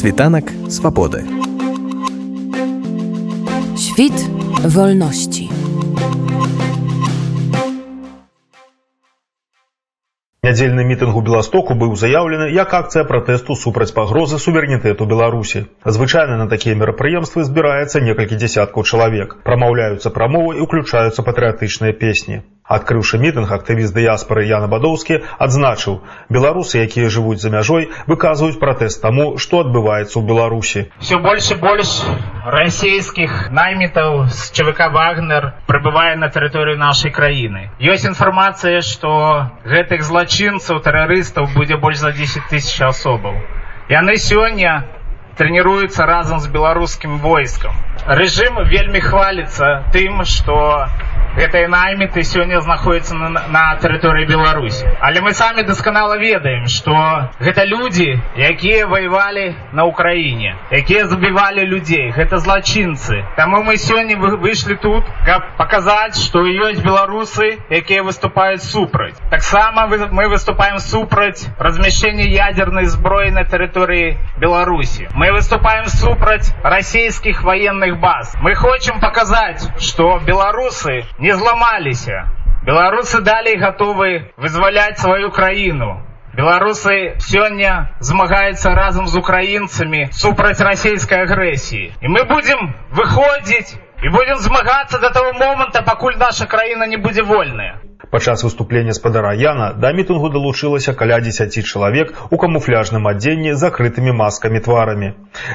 Світанак свабоды. Świt wolności. Нядзельны мітынг у Беластоку быў заяўлены як акцыя пратэсту супраць пагрозы суверэнітэту Беларусі. Звычайна на такія мерапрыемствы збіраецца некалькі дзясяткаў чалавек. Прамаўляюцца прамовы і ўключаюцца патрыятычныя песні. Адкрыўшы мітынг актывіст дыяспоры Яна Бадоўскі адзначыў, беларусы, якія жывуць за мяжой, выказваюць пратэст таму, што адбываецца ў Беларусі. Все больше и больше российских наймитов с ЧВК «Вагнер» прибывае на тэрыторыю нашай краіны. Ёсць інфармацыя, што гэтых злачынцаў, тэрарыстаў будзе больш за 10 тысяч асобаў. Яны сёння тренируются разом с белорусским войском. Режим вельмі хвалится тым, что гэтыя найміты сёння знаходзяцца на, на тэрыторыі беларусі але мы самі дасканала ведаем што гэта людзі якія ваявалі на ўкраіне якія забівалі людзей гэта злачынцы таму мы сёння выйшлі тут каб паказаць што ёсць беларусы якія выступаюць супраць таксама мы выступаем супраць размяшчэння ядернай зброі на тэрыторыі беларусі мы выступаем супраць расійскіх военных баз мы хочам паказаць што беларусы не зламаліся. Беларусы далей гатовы вызваляць сваю краіну. Беларусы сёння змагаюцца разам з украінцамі супраць расійскай агрэсіі. І мы будзем выходзіць і будзем змагацца да таго моманта, пакуль наша краіна не будзе вольная. Падчас выступлення спадара Яна да мітынгу далучылася каля 10 чалавек у камуфляжным адзенні з закрытымі маскамі тварамі.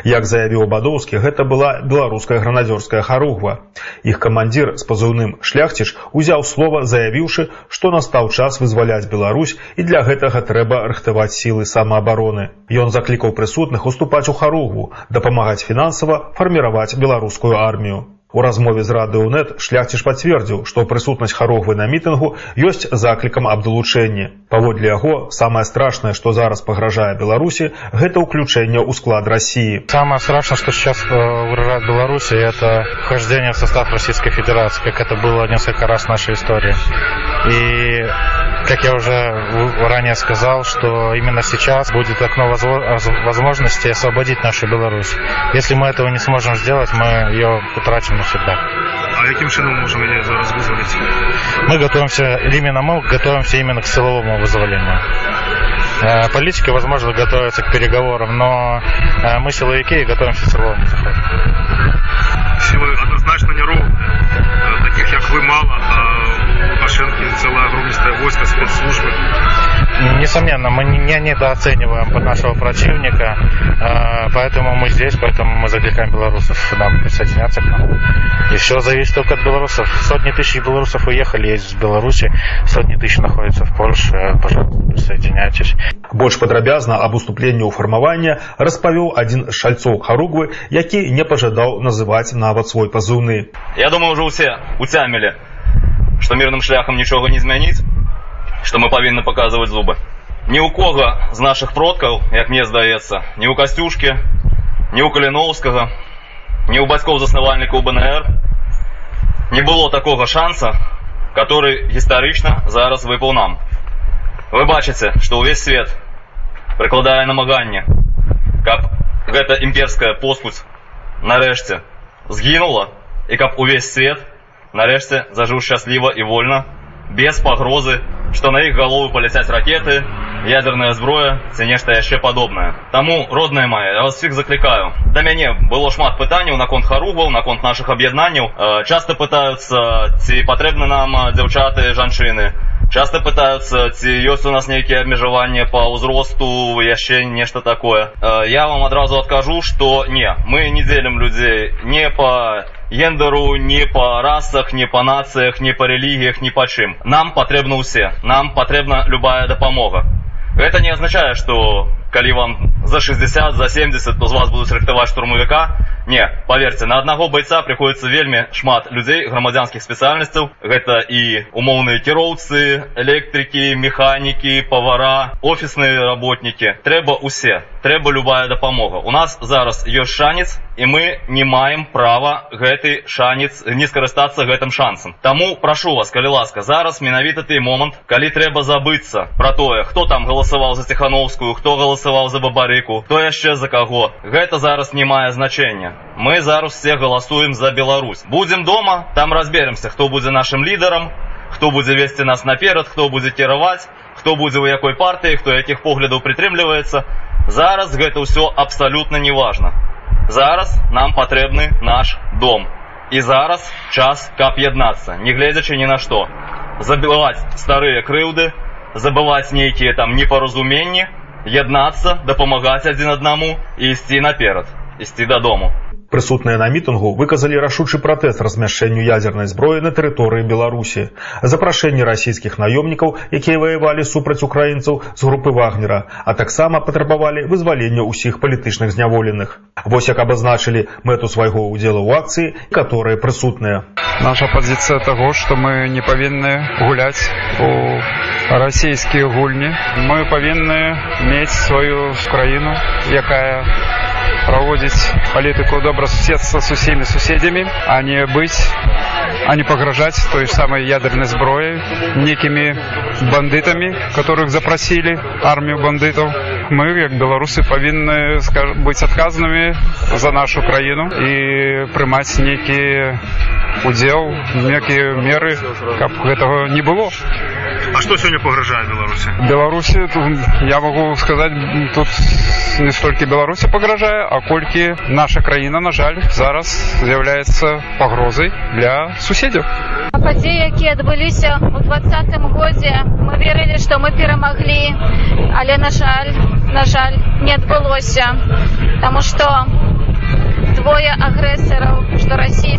Як заявіў Бадоўскі, гэта была беларуская гранадзёрская харугва. Іх камандзір з пазыўным шляхціш узяў слова, заявіўшы, што настаў час вызваляць Беларусь і для гэтага трэба рыхтаваць сілы самаабароны. Ён заклікаў прысутных уступаць у харугву, дапамагаць фінансава фарміраваць беларускую армію. У размове з радыонет шляхціш пацвердзіў, што прысутнасць харогвы на мітынгу ёсць заклікам аб далучэнні. Паводле яго самае страшнае, што зараз пагражае Беларусі, гэта ўключэнне ў склад России. Самое страшное, что сейчас э, угрожает Беларуси, это вхождение в состав Российской Федерации, как это было несколько раз в нашей истории. И как я уже ранее сказал, что именно сейчас будет окно возможности освободить нашу Беларусь. Если мы этого не сможем сделать, мы ее утрачим навсегда. А каким чином можем ее зараз вызволить? Мы готовимся, именно мы готовимся именно к силовому вызволению. Э, политики, возможно, готовятся к переговорам, но э, мы силовики и готовимся к силовому заходу. Силы однозначно не ровные. Э, таких, как вы, мало, а Несомненно, мы не недооцениваем нашего противника, поэтому мы здесь, поэтому мы закликаем белорусов нам присоединяться к нам. И все зависит только от белорусов. Сотни тысяч белорусов уехали, есть в Беларуси, сотни тысяч находятся в Польше. Пожалуйста, присоединяйтесь. Больш падрабязна аб уступленні ў фармавання распавёў адзін з шальцоў харугвы, які не пажадаў называць нават свой пазыўны. Я думаю, уже усе уцямілі, што мірным шляхам нічога не змяніць, што мы павінны паказваць зубы. Ні ў кога з нашых продкаў, як мне здаецца, ні ў касцюшкі, ні ў каліноўскага, ні ў бацькоў заснавальнікаў БНР не было такога шанса, который гістарычна зараз выпаў нам. Вы бачыце, што ўвесь свет прыкладае намаганне, каб гэта імперская поспуць нарэшце згінула і каб увесь свет нарэшце зажыў шчасліва і вольна, без пагрозы, што на іх галовы паляцяць ракеты, ядерная зброя ці нешта яшчэ падобнае. Таму родныя мае, я вас всіх заклікаю. Да мяне было шмат пытанняў наконт харугваў, наконт нашых аб'яднанняў. Часта пытаюцца, ці патрэбны нам дзяўчаты, жанчыны часто пытаются ці ёсць у нас нейкія абмежаванні по ўзросту яшчэ нешта такое я вам адразу адкажу что не мы не дзелім людзей не по гендеру не по расах не по нацыях не по рэлігіях ні па чым нам патрэбна ўсе нам патрэбна любая дапамога это не означае что калі вам за 60 за 70 то з вас будуць рыхтаваць штурмавіка не поверьте на аднаго бойца приходится вельмі шмат людзей грамадзянскіх спецыяльнасцяў гэта і умоўныя кіроўцы электрыкі механікі павара офісныя работнікі трэба усе трэба любая дапамога у нас зараз ёсць шанец і мы не маем права гэты шанец не скарыстацца гэтым шансам таму прашу вас калі ласка зараз менавіта той момант калі трэба забыцца пра тое хто там галасаваў за ціхановскую хто галасаваў за бабарыку хто яшчэ за каго гэта зараз не мае значэння мы зараз все галасуем за Беларусь будзем дома там разберемся хто будзе нашим лідарам хто будзе весці нас наперад хто будзе кіраваць хто будзе у якой партыі хто якіх поглядаў прытрымліваецца зараз гэта ўсё абсалютна неважна зараз нам патрэбны наш дом і зараз час каб яднацца не гледзячы ні на што забіваць старыя крыўды забываць нейкія там непаразуменні яднацца дапамагаць адзін аднаму і ісці наперад ісці дадому Прысутныя на мітынгу выказалі рашучы пратэст размяшчэнню ядзернай зброі на тэрыторыі Беларусі. Запрашэнне расійскіх наёмнікаў, якія ваявалі супраць украінцаў з групы вагнера, а таксама патрабавалі вызвалення ўсіх палітычных зняволеных. Вось як абазначылі мэту свайго ўдзела ў акцыі, которые прысутныя. Наша пазіцыя таго, што мы не павінны гуляць у расійскія гульні. Мы павінны мець сваю краіну, якая проводить политику добрососедства с всеми соседями, а не быть, а не погрожать той самой ядерной сброей, некими бандитами, которых запросили, армию бандитов. Мы, как белорусы, повинны быть отказанными за нашу краину и принимать некие удел, некие меры, как этого не было. А што сёння пагражае беларусі беларусі я могу сказаць тут не столькі беларусі пагражае а колькі наша краіна на жаль зараз з'яўляецца пагрозай для суседзяў падзеі якія адбыліся у двадцатым годзе мы верылі што мы перамаглі але на жаль на жаль не адбылося таму што двое агрэсараў што расійскі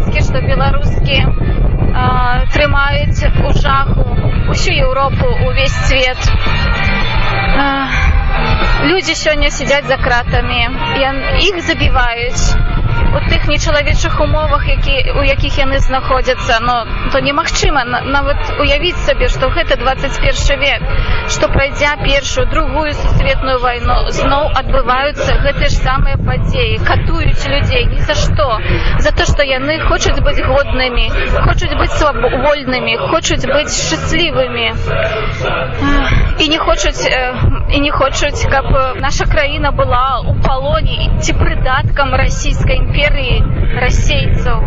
усю Еўропу увесь свет людзі сёння сядзяць за кратамі іх забіваюць у тых нечалавечых умовах які у якіх яны знаходзяцца но то немагчыма нават уявіць сабе што гэта 21 век што прайдзя першую другую сусветную вайну зноў адбываюцца гэтыя ж самыя падзеі катуюць людзей ні за што за то што яны хочуць быць годнымі хочуць быць свабольнымі хочуць быць шчаслівымі і не хочуць і не хочуць каб наша краіна была у палоне ці прыдаткам расійскай імперии імперыі расейцаў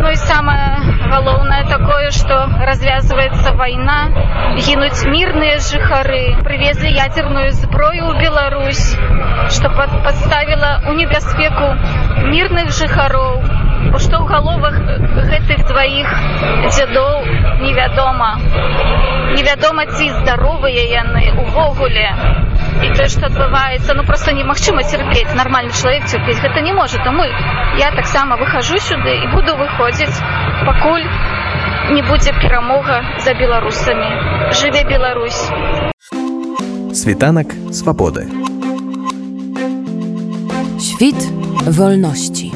ну і самае галоўнае такое што развязваецца вайна гінуць мірныя жыхары прывезлі ядзерную зброю ў Беларусь што падставіла ў небяспеку мірных жыхароў што ў галовах гэтых дваіх дзядоў невядома невядома ці здаровыя яны увогуле і тое што адбываецца ну просто немагчыма цярпець нармальны чалавек цярпець гэта не можа таму я таксама выхожу сюды і буду выходзіць пакуль не будзе перамога за беларусамі жыве Беларусь світанак свабоды świt wolności